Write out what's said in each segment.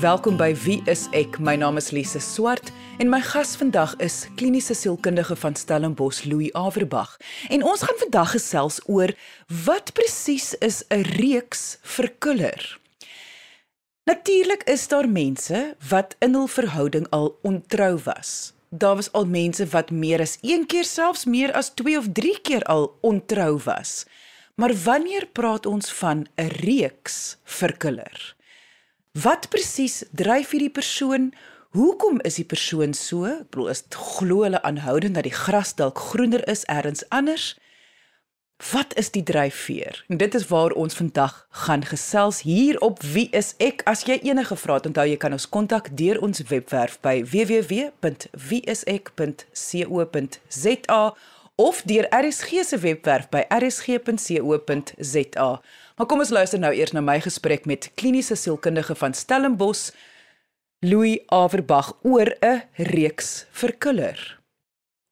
welkom by Wie is ek? My naam is Lise Swart en my gas vandag is kliniese sielkundige van Stellenbosch Louis Averbag. En ons gaan vandag gesels oor wat presies is 'n reeks verkuller. Natuurlik is daar mense wat in hul verhouding al ontrou was. Daar was al mense wat meer as een keer selfs meer as 2 of 3 keer al ontrou was. Maar wanneer praat ons van 'n reeks verkuller? Wat presies dryf hierdie persoon? Hoekom is die persoon so? Ek bedoel, is glo hulle aanhoudend dat die gras dalk groener is elders anders? Wat is die dryfveer? En dit is waar ons vandag gaan gesels hier op Wie is ek? As jy enige vrae het, onthou jy kan ons kontak deur ons webwerf by www.wieisek.co.za of deur RSG se webwerf by rsg.co.za. Maar kom ons luister nou eers na my gesprek met kliniese sielkundige van Stellenbosch, Louis Averbag oor 'n reeks verkuller.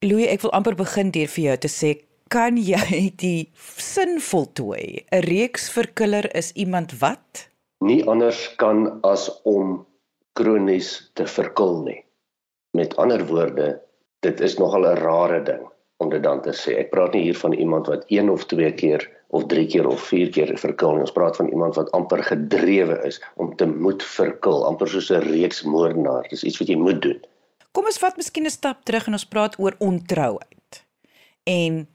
Louis, ek wil amper begin deur vir jou te sê, kan jy die sin voltooi? 'n Reeks verkuller is iemand wat nie anders kan as om kronies te verkil nie. Met ander woorde, dit is nogal 'n rare ding om dit dan te sê. Ek praat nie hier van iemand wat een of twee keer of 3 keer of 4 keer verkil. Ons praat van iemand wat amper gedrewe is om te moet verkil, amper soos 'n reeks moordenaar. Dis iets wat jy moet doen. Kom ons vat miskien 'n stap terug en ons praat oor ontrouheid. En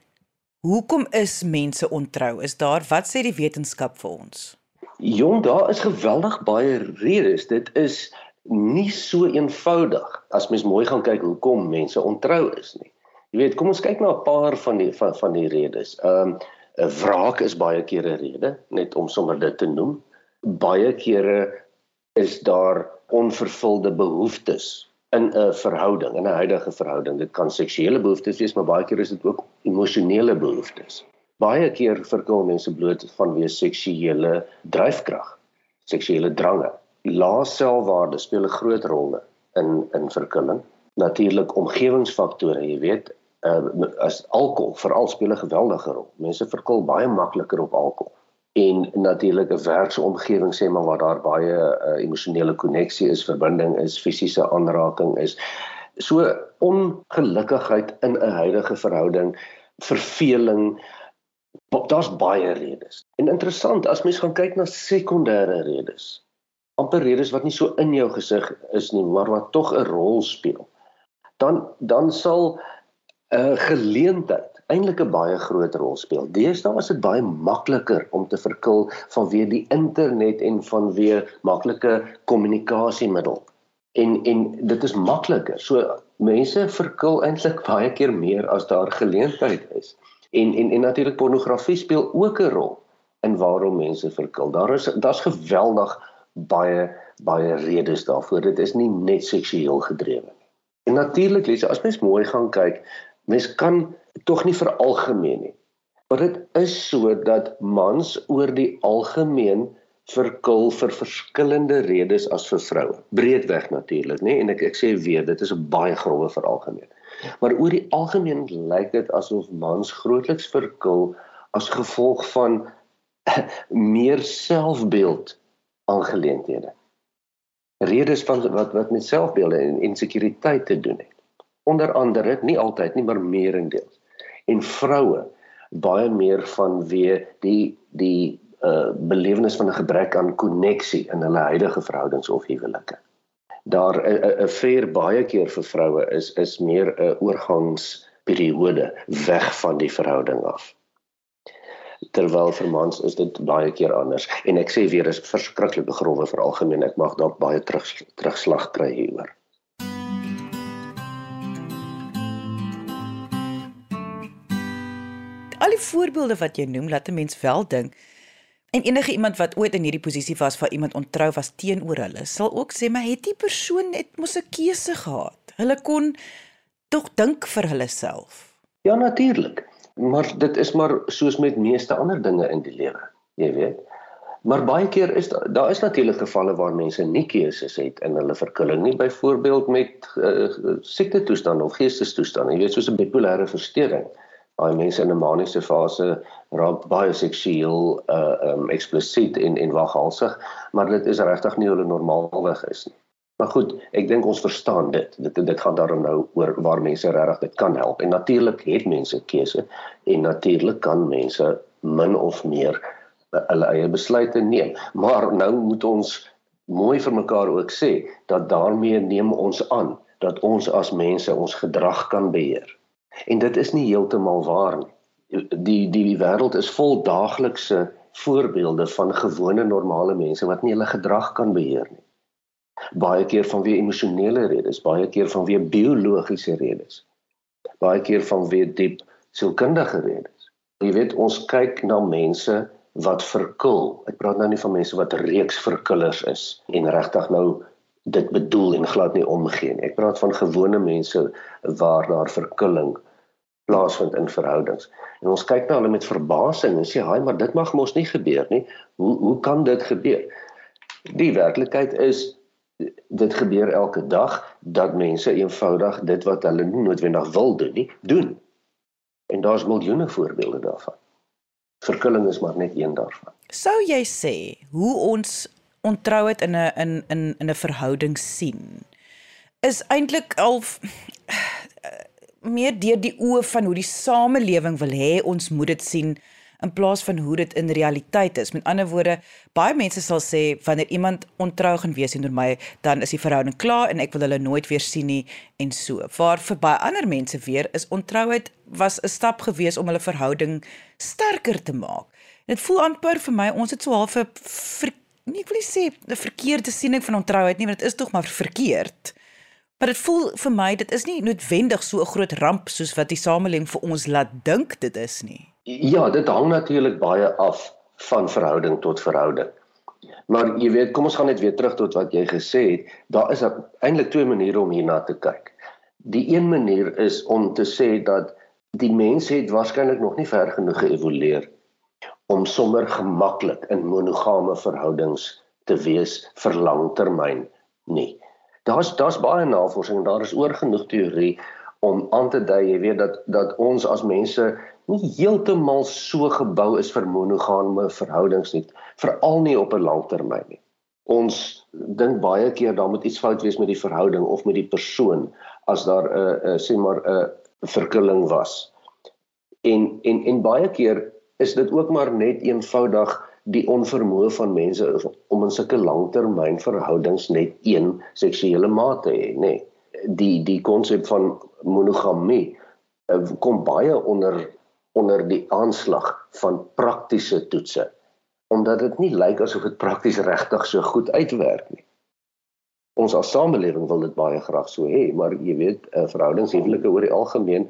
hoekom is mense ontrou? Is daar wat sê die wetenskap vir ons? Jong, daar is geweldig baie redes. Dit is nie so eenvoudig as mens mooi gaan kyk hoekom mense ontrou is nie. Jy weet, kom ons kyk na 'n paar van die van, van die redes. Ehm um, 'n wraak is baie kere 'n rede, net om sommer dit te noem. Baie kere is daar onvervulde behoeftes in 'n verhouding, in 'n huidige verhouding. Dit kan seksuele behoeftes wees, maar baie keer is dit ook emosionele behoeftes. Baie keer verkil mense bloot vanweë seksuele dryfkrag, seksuele drange. Lae selfwaarde speel 'n groot rol in in verkilling. Natuurlik omgewingsfaktore, jy weet, uh, as alkohol veral speel 'n geweldige rol. Mense verkil baie makliker op alkohol. En natuurlik 'n werksomgewing sê maar waar daar baie uh, emosionele koneksie is, verbinding is, fisiese aanraking is. So ongelukkigheid in 'n huidige verhouding, verveling, daar's baie redes. En interessant as mens gaan kyk na sekondêre redes. amper redes wat nie so in jou gesig is nie, maar wat tog 'n rol speel. Dan dan sal 'n geleentheid eintlik 'n baie groot rol speel. Deesdae is dit baie makliker om te verkil vanweë die internet en vanweë maklike kommunikasiemiddel. En en dit is makliker. So mense verkil eintlik baie keer meer as daar geleentheid is. En en en natuurlik pornografie speel ook 'n rol in waarom mense verkil. Daar is daar's geweldig baie baie redes daarvoor. Dit is nie net seksueel gedrewe nie. En natuurlik, as mens mooi gaan kyk, mens kan tog nie veralgemeen nie. Maar dit is so dat mans oor die algemeen verkil vir verskillende redes as vir vroue. Breedweg natuurlik, nê? En ek ek sê weer, dit is 'n baie grouwe veralgemeen. Maar oor die algemeen lyk dit asof mans grootliks verkil as gevolg van meer selfbeeld aangeleenthede. Redes van wat wat met selfbeelde en insekuriteit te doen het onder andere nie altyd nie maar meerendeels en vroue baie meer van wie die die uh belewenis van 'n gebrek aan koneksie in hulle huidige verhoudings of huwelike. Daar 'n fair baie keer vir vroue is is meer 'n oorgangsperiode weg van die verhouding af. Terwyl vir mans is dit baie keer anders en ek sê weer is verskriklike grove vir algemeen ek mag dalk baie terug terugslag kry hieroor. Voorbeelde wat jy noem laat 'n mens wel dink. En enige iemand wat ooit in hierdie posisie was waar iemand ontrou was teenoor hulle sal ook sê maar het die persoon net mos 'n keuse gehad? Hulle kon tog dink vir hulle self. Ja natuurlik. Maar dit is maar soos met meeste ander dinge in die lewe jy weet. Maar baie keer is daar daar is natuurlik gevalle waar mense nie keuses het in hulle verkilling nie byvoorbeeld met uh, siekte toestande of geestesstoestande jy weet soos 'n bipolêre verstoring Daai mense in 'n maniese fase raak baie seksueel uh um eksplisiet en en waghalsig, maar dit is regtig nie hulle normaalweg is nie. Maar goed, ek dink ons verstaan dit. Dit dit gaan daarom nou oor waar mense regtig dit kan help. En natuurlik het mense keuse en natuurlik kan mense min of meer hulle eie besluite neem. Maar nou moet ons mooi vir mekaar ook sê dat daarmee neem ons aan dat ons as mense ons gedrag kan beheer. En dit is nie heeltemal waar nie. Die die die wêreld is vol daaglikse voorbeelde van gewone normale mense wat nie hulle gedrag kan beheer nie baie keer vanweë emosionele redes, baie keer vanweë biologiese redes. Baie keer vanweë diep sielkundige redes. Jy weet, ons kyk na mense wat verkil. Ek praat nou nie van mense wat reeks verkillers is en regtig nou dit bedoel en glad nie omgee nie. Ek praat van gewone mense waar daar verkilling plaasvind in verhoudings. En ons kyk na hulle met verbasing en sê, "Haai, maar dit mag mos nie gebeur nie. Hoe hoe kan dit gebeur?" Die werklikheid is dit gebeur elke dag dat mense eenvoudig dit wat hulle nie noodwendig wil doen nie, doen. En daar's miljoene voorbeelde daarvan. Verkulling is maar net een daarvan. Sou jy sê hoe ons ontrouheid in 'n in in in 'n verhouding sien is eintlik al meer deur die oë van hoe die samelewing wil hê ons moet dit sien in plaas van hoe dit in realiteit is. Met ander woorde, baie mense sal sê wanneer iemand ontrou gaan wees teenoor my, dan is die verhouding klaar en ek wil hulle nooit weer sien nie en so. Waar vir baie ander mense weer is ontrouheid was 'n stap gewees om hulle verhouding sterker te maak. Dit voel amper vir my ons het so half 'n nie ek wil nie sê 'n verkeerde siening van ontrouheid nie, want dit is tog maar verkeerd. Maar dit voel vir my dit is nie noodwendig so 'n groot ramp soos wat die samelewing vir ons laat dink dit is nie. Ja, dit hang natuurlik baie af van verhouding tot verhouding. Maar jy weet, kom ons gaan net weer terug tot wat jy gesê het. Daar is eintlik twee maniere om hierna te kyk. Die een manier is om te sê dat die mens het waarskynlik nog nie ver genoeg geëvolueer om sommer gemaklik in monogame verhoudings te wees vir langtermyn nie. Daar's daar's baie navorsing en daar is oor genoeg teorie om aan te dui, jy weet dat dat ons as mense nie heeltemal so gebou is vir monogame verhoudings nie, veral nie op 'n langtermyn nie. Ons dink baie keer daar moet iets fout wees met die verhouding of met die persoon as daar 'n uh, uh, sê maar 'n uh, verkilling was. En en en baie keer is dit ook maar net eenvoudig die onvermoë van mense om in sulke langtermyn verhoudings net een seksuele maat te hê, nê. Nee. Die die konsep van monogamie uh, kom baie onder onder die aanslag van praktiese toetse omdat dit nie lyk asof dit prakties regtig so goed uitwerk nie. Ons as samelewing wil dit baie graag so hê, maar jy weet, uh, verhoudingshuwelike oor die algemeen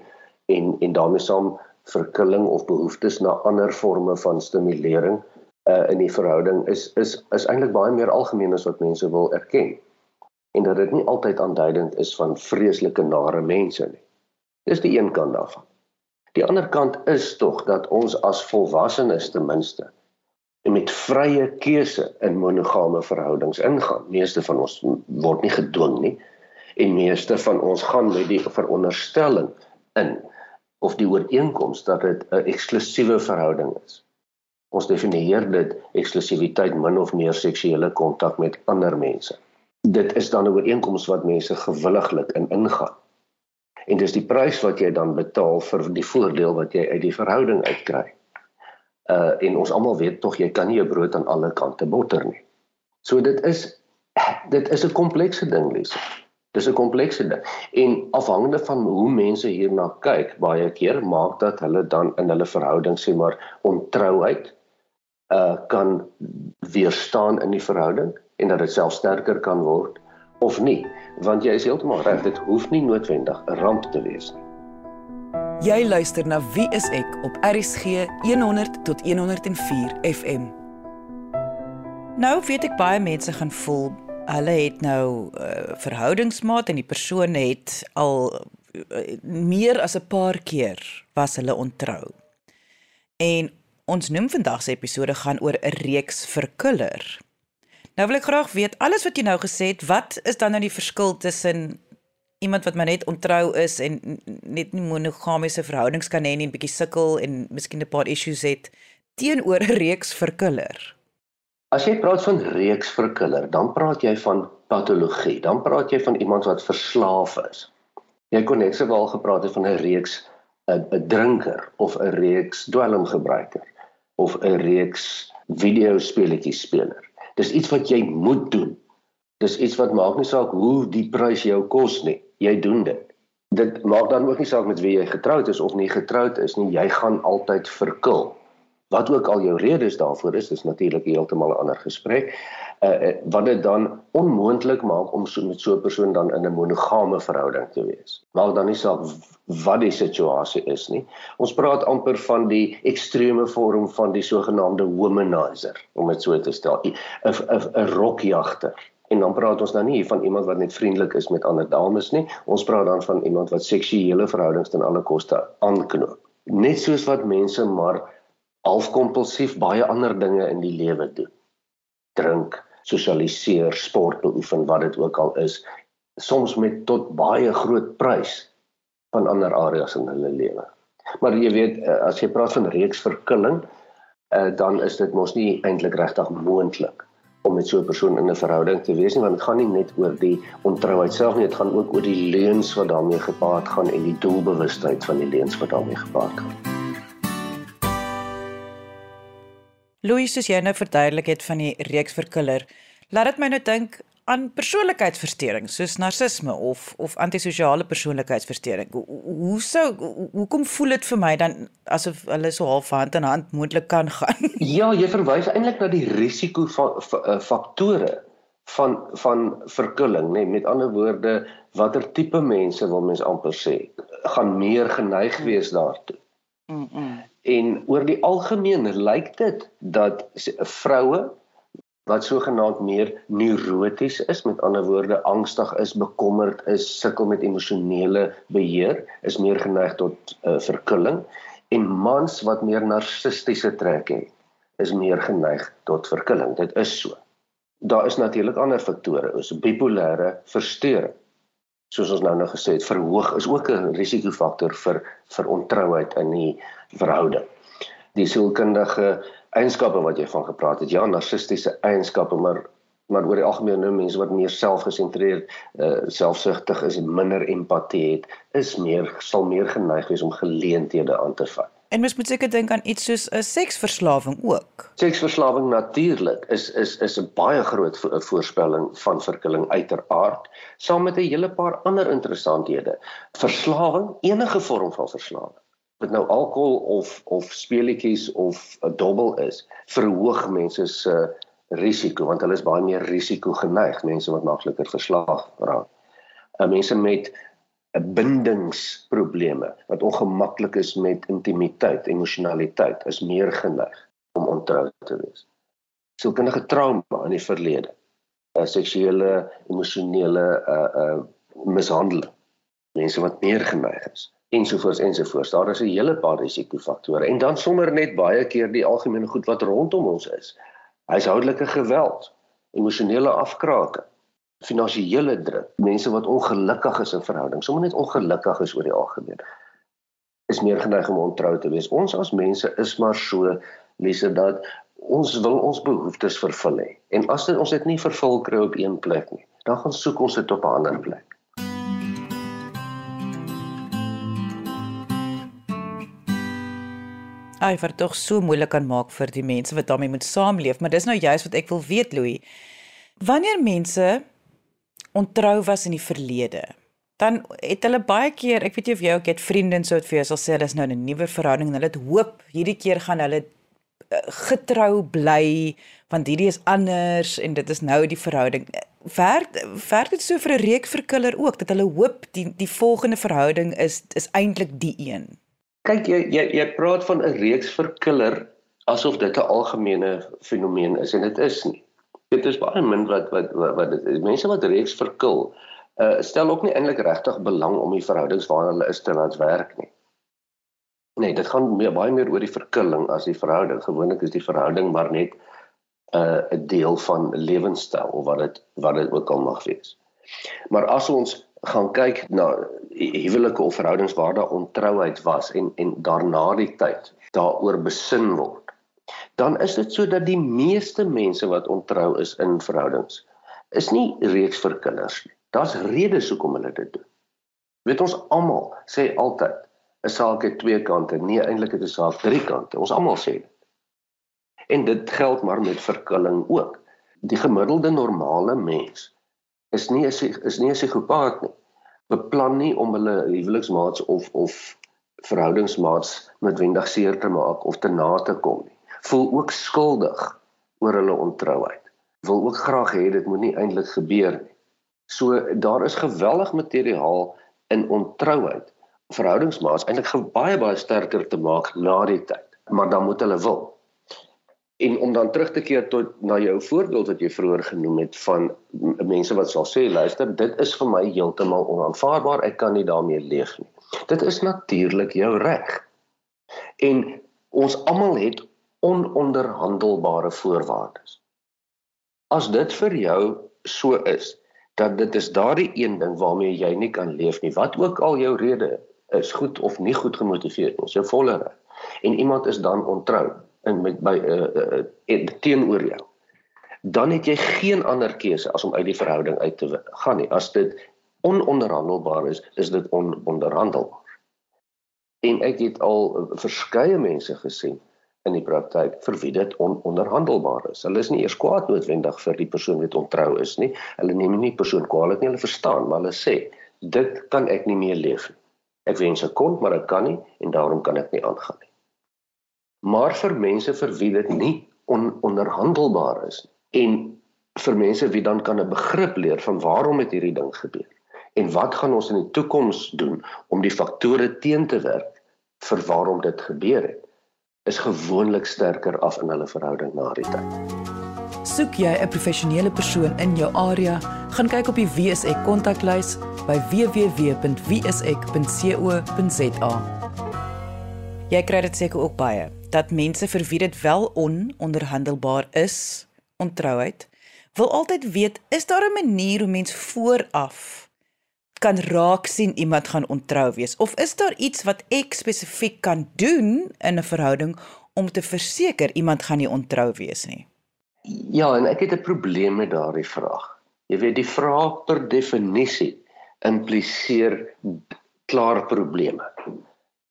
en en daarmee saam verkilling of behoeftes na ander forme van stimulering uh, in die verhouding is is is eintlik baie meer algemeen as wat mense wil erken. En dat dit nie altyd aanduidend is van vreeslike nare mense nie. Dis die een kant daarvan. Die ander kant is tog dat ons as volwassenes ten minste met vrye keuse in monogame verhoudings ingaan. Meeste van ons word nie gedwing nie en meeste van ons gaan met die veronderstelling in of die ooreenkoms dat dit 'n eksklusiewe verhouding is. Ons definieer dit eksklusiwiteit min of meer seksuele kontak met ander mense. Dit is dan 'n ooreenkoms wat mense gewilliglik in ingaan. En dis die prys wat jy dan betaal vir die voordeel wat jy uit die verhouding uitkry. Uh en ons almal weet tog jy kan nie jou brood aan alle kante botter nie. So dit is dit is 'n komplekse ding, Lisa. Dis 'n komplekse ding. En afhangende van hoe mense hierna kyk, baie keer maak dat hulle dan in hulle verhouding sê maar ontrouheid uh kan weerstaan in die verhouding en dat dit self sterker kan word of nie. Want jy is heeltemal reg dit hoef nie noodwendig 'n ramp te wees nie. Jy luister na Wie is ek op RCG 100 tot 104 FM Nou weet ek baie mense gaan voel hulle het nou uh, verhoudingsmaat en die persoon het al uh, meer as 'n paar keer was hulle ontrou En ons noem vandag se episode gaan oor 'n reeks verkuller Nou wil ek graag weet alles wat jy nou gesê het, wat is dan nou die verskil tussen iemand wat maar net ontrou is en net nie monogamiese verhoudings kan hê nie, 'n bietjie sukkel en miskien 'n paar issues het teenoor 'n reeks verkiller. As jy praat van reeks verkiller, dan praat jy van patologie. Dan praat jy van iemand wat verslaaf is. Jy kon net sowel gepraat het van 'n reeks 'n drinker of 'n reeks dwelmgebruiker of 'n reeks videospeletjies speler. Dis iets wat jy moet doen. Dis iets wat maak nie saak hoe die prys jou kos nie. Jy doen dit. Dit maak dan ook nie saak met wie jy getroud is of nie getroud is nie. Jy gaan altyd verkil. Wat ook al jou redes daarvoor is, is natuurlik heeltemal 'n ander gesprek. Uh wat dit dan onmoontlik maak om so met so 'n persoon dan in 'n monogame verhouding te wees. Maak dan nie saak wat die situasie is nie. Ons praat amper van die ekstreme vorm van die sogenaamde womanizer, om dit so te stel, 'n 'n rokjagter. En dan praat ons dan nie van iemand wat net vriendelik is met ander dames nie. Ons praat dan van iemand wat seksuele verhoudings ten alle koste aanknoop. Net soos wat mense maar halfkompulsief baie ander dinge in die lewe doen. Drink, sosialiseer, sport beoefen, wat dit ook al is, soms met tot baie groot prys van ander areas in hulle lewe. Maar jy weet, eh, as jy praat van reeks verkilling, eh, dan is dit mos nie eintlik regtig moontlik om met so 'n persoon in 'n verhouding te wees nie want dit gaan nie net oor die ontrouheid self nie dit gaan ook oor die leuns wat daarmee gepaard gaan en die doelbewustheid van die leuns wat daarmee gepaard gaan. Louis, soos jy nou verduidelik het van die reeks verkiller, laat dit my nou dink aan persoonlikheidsversteurings soos narcisme of of antisosiale persoonlikheidsversteuring. Hoe sou hoekom voel dit vir my dan asof hulle so half hand in hand moontlik kan gaan? Ja, jy verwys eintlik na die risiko van eh, faktore van van verkulling, nê, nee, met ander woorde, watter tipe mense wil mens amper sê, gaan meer geneig wees daartoe. Mm. -mm. En oor die algemeen lyk dit dat vroue wat sogenaamd meer neuroties is, met ander woorde angstig is, bekommerd is, sukkel met emosionele beheer, is meer geneig tot uh, verkulling en mans wat meer narcistiese trekke het, is meer geneig tot verkulling. Dit is so. Daar is natuurlik ander faktore, soos bipolêre versteuring. Soos ons nou nou gesê het, verhoog is ook 'n risikofaktor vir vir ontrouheid in die verhouding. Die sielkundige eienskappe wat jy van gepraat het. Ja, narcistiese eienskappe, maar maar oor die algemeen nou mense wat meer selfgesentreerd, uh, selfsugtig is en minder empatie het, is meer sal meer geneig wees om geleenthede aan te vat. En mens moet seker dink aan iets soos 'n seksverslawing ook. Seksverslawing natuurlik is is is 'n baie groot vo voorspelling van verkilling uiteraard, saam met 'n hele paar ander interessanthede. Verslawing, enige vorm van verslawing dit nou alkohol of of speletjies of 'n dobbel is, verhoog mense se risiko want hulle is baie meer risiko geneig, mense wat makliker verslaaf raak. Uh, mense met bindingsprobleme wat ongemaklik is met intimiteit, emosionaliteit, is meer geneig om ontrou te wees. Sielkundige trauma in die verlede, 'n uh, seksuele, emosionele uh uh mishandeling, mense wat meer geneig is ensovoorts ensovoorts. Daar is 'n hele paar risikofaktore en dan sommer net baie keer die algemene goed wat rondom ons is. Huishoudelike geweld, emosionele afkraking, finansiële druk, mense wat ongelukkig is in verhoudings, sommer net ongelukkig is oor die algemeen. Is meer geneig om ontrou te wees. Ons as mense is maar so lesse dat ons wil ons behoeftes vervul hê. En as dit ons dit nie vervul kry op een plek nie, dan gaan soek ons dit op 'n ander plek. ai vir tog so moeilik kan maak vir die mense wat daarmee moet saamleef, maar dis nou juist wat ek wil weet Louis. Wanneer mense ontrou was in die verlede, dan het hulle baie keer, ek weet jy of jy ook het vriende en so het vir jou sal sê hulle is nou in 'n nuwe verhouding en hulle het hoop hierdie keer gaan hulle eh, getrou bly want hierdie is anders en dit is nou die verhouding. Werk werk dit so vir 'n reekverkiller ook dat hulle hoop die die volgende verhouding is is eintlik die een. Kyk jy jy jy praat van 'n reeks verkiller asof dit 'n algemene fenomeen is en dit is nie. Dit is baie min wat wat wat, wat dit is. Mense wat reeks verkil, uh stel ook nie eintlik regtig belang om die verhoudings waarin hulle is te laat werk nie. Nee, dit gaan meer, baie meer oor die verkilling as die verhouding. Gewoonlik is die verhouding maar net 'n uh, 'n deel van lewenstyl of wat dit wat dit ook al mag wees. Maar as ons gaan kyk na huwelike of verhoudings waar daar ontrouheid was en en daarna die tyd daaroor besin word, dan is dit sodat die meeste mense wat ontrou is in verhoudings is nie reeks vir kinders nie. Daar's redes hoekom hulle dit doen. Weet ons almal sê altyd 'n saak het twee kante, nee eintlik het 'n saak drie kante. Ons almal sê dit. En dit geld maar met verkilling ook. Die gemiddelde normale mens is nie is nie 'n psigopaat nie. Beplan nie om hulle huweliksmaats of of verhoudingsmaats noodwendig seer te maak of te na te kom nie. Voel ook skuldig oor hulle ontrouheid. Wil ook graag hê dit moet nie eintlik gebeur nie. So daar is geweldig materiaal in ontrouheid. Verhoudingsmaats eintlik baie baie sterker te maak na die tyd, maar dan moet hulle wil. En om dan terug te keer tot na jou voorbeeld wat jy vroeër genoem het van mense wat sal sê luister dit is vir my heeltemal onaanvaarbaar ek kan nie daarmee leef nie. Dit is natuurlik jou reg. En ons almal het ononderhandelbare voorwaardes. As dit vir jou so is dat dit is daardie een ding waarmee jy nie kan leef nie, wat ook al jou rede is, goed of nie goed gemotiveerd is, jou volle reg. En iemand is dan ontrou in met by uh, uh, teenoor jou dan het jy geen ander keuse as om uit die verhouding uit te gaan nie as dit ononderhandelbaar is is dit ononderhandelbaar en ek het al verskeie mense gesien in die praktyk vir wie dit ononderhandelbaar is. Hulle is nie eers kwaad noodwendig vir die persoon wat ontrou is nie. Hulle neem nie persoon kwaadlik nie hulle verstaan maar hulle sê dit kan ek nie meer leef nie. Ek wens ek kon maar ek kan nie en daarom kan ek nie aangaan nie. Maar vir mense vir wie dit nie on, onderhandelbaar is en vir mense wie dan kan 'n begrip leer van waarom het hierdie ding gebeur en wat gaan ons in die toekoms doen om die faktore teen te werk vir waarom dit gebeur het is gewoonlik sterker af in hulle verhouding na die tyd. Soek jy 'n professionele persoon in jou area, gaan kyk op die WSE kontaklys by www.wse.co.za. Jy kry dit seker ook baie dat mense vir wie dit wel ononderhandelbaar is, ontrouheid, wil altyd weet, is daar 'n manier hoe mens vooraf kan raak sien iemand gaan ontrou wees of is daar iets wat ek spesifiek kan doen in 'n verhouding om te verseker iemand gaan nie ontrou wees nie? Ja, en ek het 'n probleem met daardie vraag. Jy weet die vraag per definisie impliseer klaar probleme.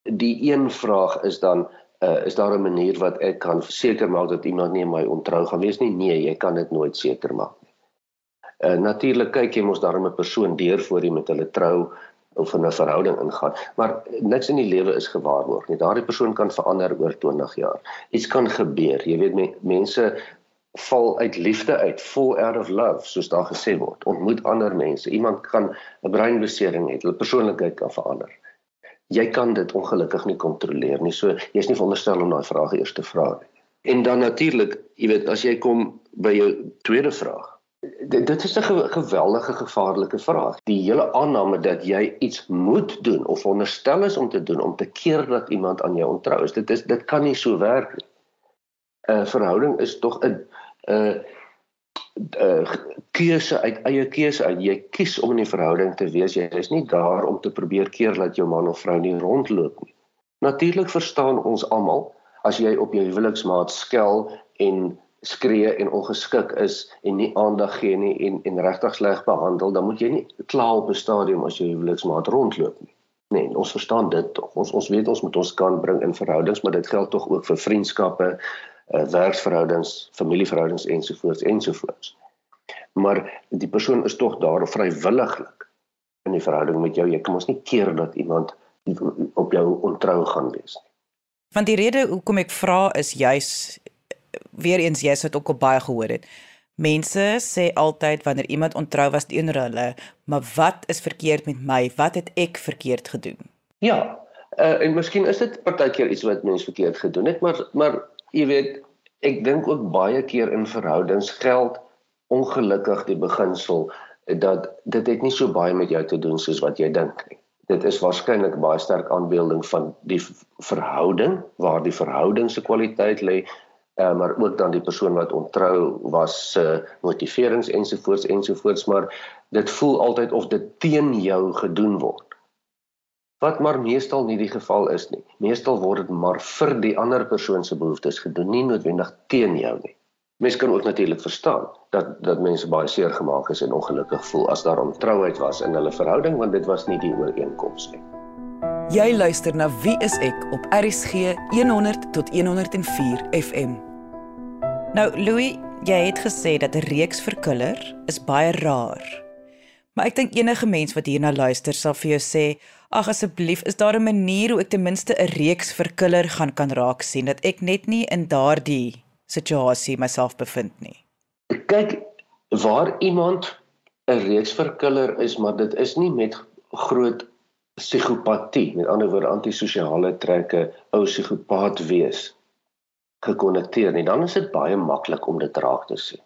Die een vraag is dan uh, is daar 'n manier wat ek kan seker maak dat iemand nie my ontrou gaan wees nie? Nee, jy kan dit nooit seker maak. Uh, Natuurlik kyk jy mos daarom 'n persoon deur voor jy met hulle trou of in 'n verhouding ingaan, maar niks in die lewe is gewaarborg nie. Daardie persoon kan verander oor 20 jaar. Iets kan gebeur. Jy weet me, mense val uit liefde uit, fall out of love, soos daar gesê word. Ontmoet ander mense. Iemand kan 'n breinbesering hê, hulle persoonlikheid kan verander jy kan dit ongelukkig nie kontroleer nie. So jy's nie veronderstel om daai vrae eers te vra nie. En dan natuurlik, jy weet, as jy kom by jou tweede vraag, dit, is 'n ge geweldige gevaarlike vraag. Die hele aanname dat jy iets moet doen of veronderstel is om te doen om te keer dat iemand aan jou ontrou is, dit is dit kan nie so werk nie. 'n Verhouding is tog 'n 'n uh, keuse uit eie keuse uit. Jy kies om in 'n verhouding te wees. Jy is nie daar om te probeer keer dat jou man of vrou nie rondloop nie. Natuurlik verstaan ons almal as jy op jou huweliksmaat skel en skree en ongeskik is en nie aandag gee nie en en regtig sleg behandel, dan moet jy nie kla op 'n stadium as jou huweliksmaat rondloop nie. Nee, ons verstaan dit tog. Ons ons weet ons moet ons kan bring in verhoudings, maar dit geld tog ook vir vriendskappe, uh, werksverhoudings, familieverhoudings ensovoorts ensovoorts. Maar die persoon is tog daar vrywilliglik in die verhouding met jou. Jy kan mos nie keer dat iemand op jou ontrou gaan wees nie. Want die rede hoekom ek vra is juis weer eens jy het ook al baie gehoor het. Mense sê altyd wanneer iemand ontrou was teenoor hulle, maar wat is verkeerd met my? Wat het ek verkeerd gedoen? Ja, uh, en miskien is dit partykeer iets wat mense verkeerd gedoen het, maar maar jy weet, ek dink ook baie keer in verhoudings geld ongelukkig die beginsel dat dit het nie so baie met jou te doen soos wat jy dink nie. Dit is waarskynlik baie sterk aanbeelding van die verhouding waar die verhouding se kwaliteit lê uh, maar ook dan die persoon wat ontrou was se uh, motiverings ensovoorts ensovoorts maar dit voel altyd of dit teen jou gedoen word. Wat maar meestal nie die geval is nie. Meestal word dit maar vir die ander persoon se behoeftes gedoen nie noodwendig teen jou nie. Mens kan ook natuurlik verstaan dat dat mense baie seer gemaak is en ongelukkig voel as daar ontrouheid was in hulle verhouding want dit was nie die ooreenkoms nie. Jy luister na Wie is ek op RSG 100 tot 104 FM. Nou Louis, jy het gesê dat 'n reeks verkuller is baie rar. Maar ek dink enige mens wat hierna luister sal vir jou sê, "Ag asseblief, is daar 'n manier hoe ek ten minste 'n reeks verkuller gaan kan raak sien dat ek net nie in daardie situasie myself bevind nie. Kyk waar iemand 'n reeksverkiller is, maar dit is nie met groot psigopatie, met ander woorde antisosiale trekke, ou psigopaat wees gekonnekteer nie, dan is dit baie maklik om dit raak te sien.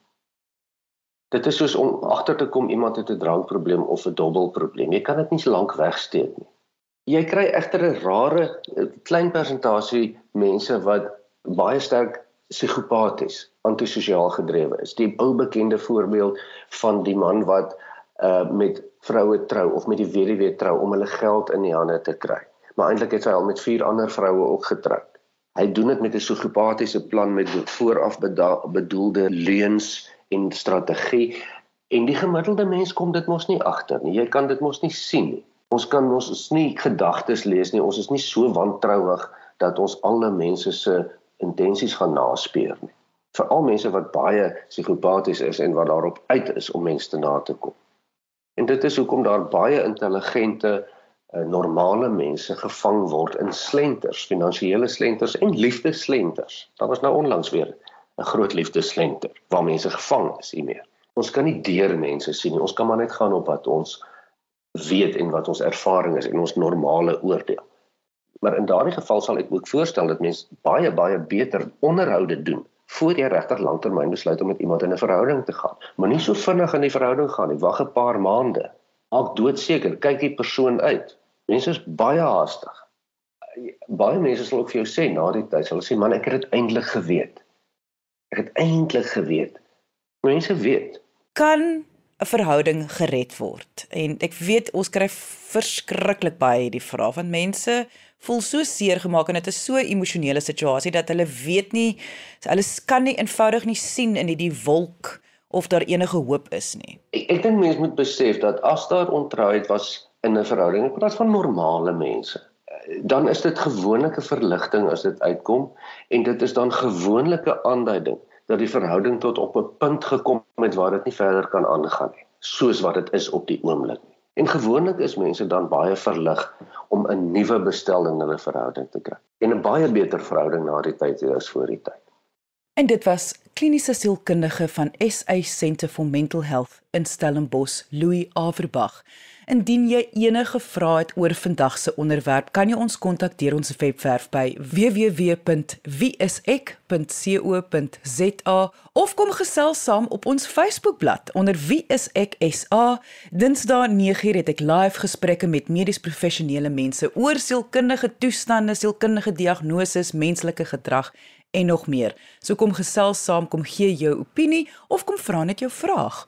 Dit is soos om agter te kom iemand het 'n drankprobleem of 'n dobbelprobleem. Jy kan dit nie so lank wegsteek nie. Jy kry egter 'n rare klein persentasie mense wat baie sterk psigopaties, antisosiaal gedrewe is. Die ou bekende voorbeeld van die man wat uh met vroue trou of met die weduwee trou om hulle geld in die hande te kry. Maar eintlik het hy al met vier ander vroue ook getroud. Hy doen dit met 'n psigopatiese plan met vooraf bedoelde leuns en strategie. En die gemiddelde mens kom dit mos nie agter nie. Jy kan dit mos nie sien nie. Ons kan ons nie gedagtes lees nie. Ons is nie so wantrouig dat ons alle mense se intensies gaan naspeur nie. Veral mense wat baie psigopaties is en wat daarop uit is om mense te na te kom. En dit is hoekom daar baie intelligente uh, normale mense gevang word in slenters, finansiële slenters en liefdeslenters. Daar was nou onlangs weer 'n groot liefdeslenter waar mense gevang is hiermee. Ons kan nie deur mense sien nie. Ons kan maar net gaan op wat ons weet en wat ons ervaring is en ons normale oordeel. Maar in daardie geval sal ek ook voorstel dat mens baie baie beter onderhoude doen voor jy regtig lanktermyn besluit om met iemand in 'n verhouding te gaan. Moenie so vinnig in die verhouding gaan nie. Wag 'n paar maande. Maak doodseker, kyk die persoon uit. Mense is baie haastig. Baie mense sal ook vir jou sê na die tyd, hulle sê man, ek het dit eintlik geweet. Ek het eintlik geweet. Mense weet. Kan 'n verhouding gered word. En ek weet ons kry verskriklik baie hierdie vrae van mense voel so seer gemaak en dit is so 'n emosionele situasie dat hulle weet nie hulle kan nie eenvoudig nie sien in hierdie wolk of daar enige hoop is nie. Ek ek dink mense moet besef dat as daar ontrouheid was in 'n verhouding, ek praat van normale mense, dan is dit gewoonlike verligting as dit uitkom en dit is dan gewoonlike aanduiding dat die verhouding tot op 'n punt gekom het waar dit nie verder kan aangaan nie, soos wat dit is op die oomblik nie. En gewoonlik is mense dan baie verlig om 'n nuwe bestel in hulle verhouding te kry en 'n baie beter verhouding na die tyd as voor die tyd. En dit was kliniese sielkundige van SA Centre for Mental Health in Stellenbosch, Louis Averbag. Indien jy enige vrae het oor vandag se onderwerp, kan jy ons kontak deur ons webwerf by www.wieisek.co.za of kom gesels saam op ons Facebookblad onder Wie is ek SA. Dinsdae 9:00 het ek live gesprekke met medies professionele mense oor sielkundige toestande, sielkundige diagnoses, menslike gedrag en nog meer. So kom gesels saam, kom gee jou opinie of kom vra net jou vraag.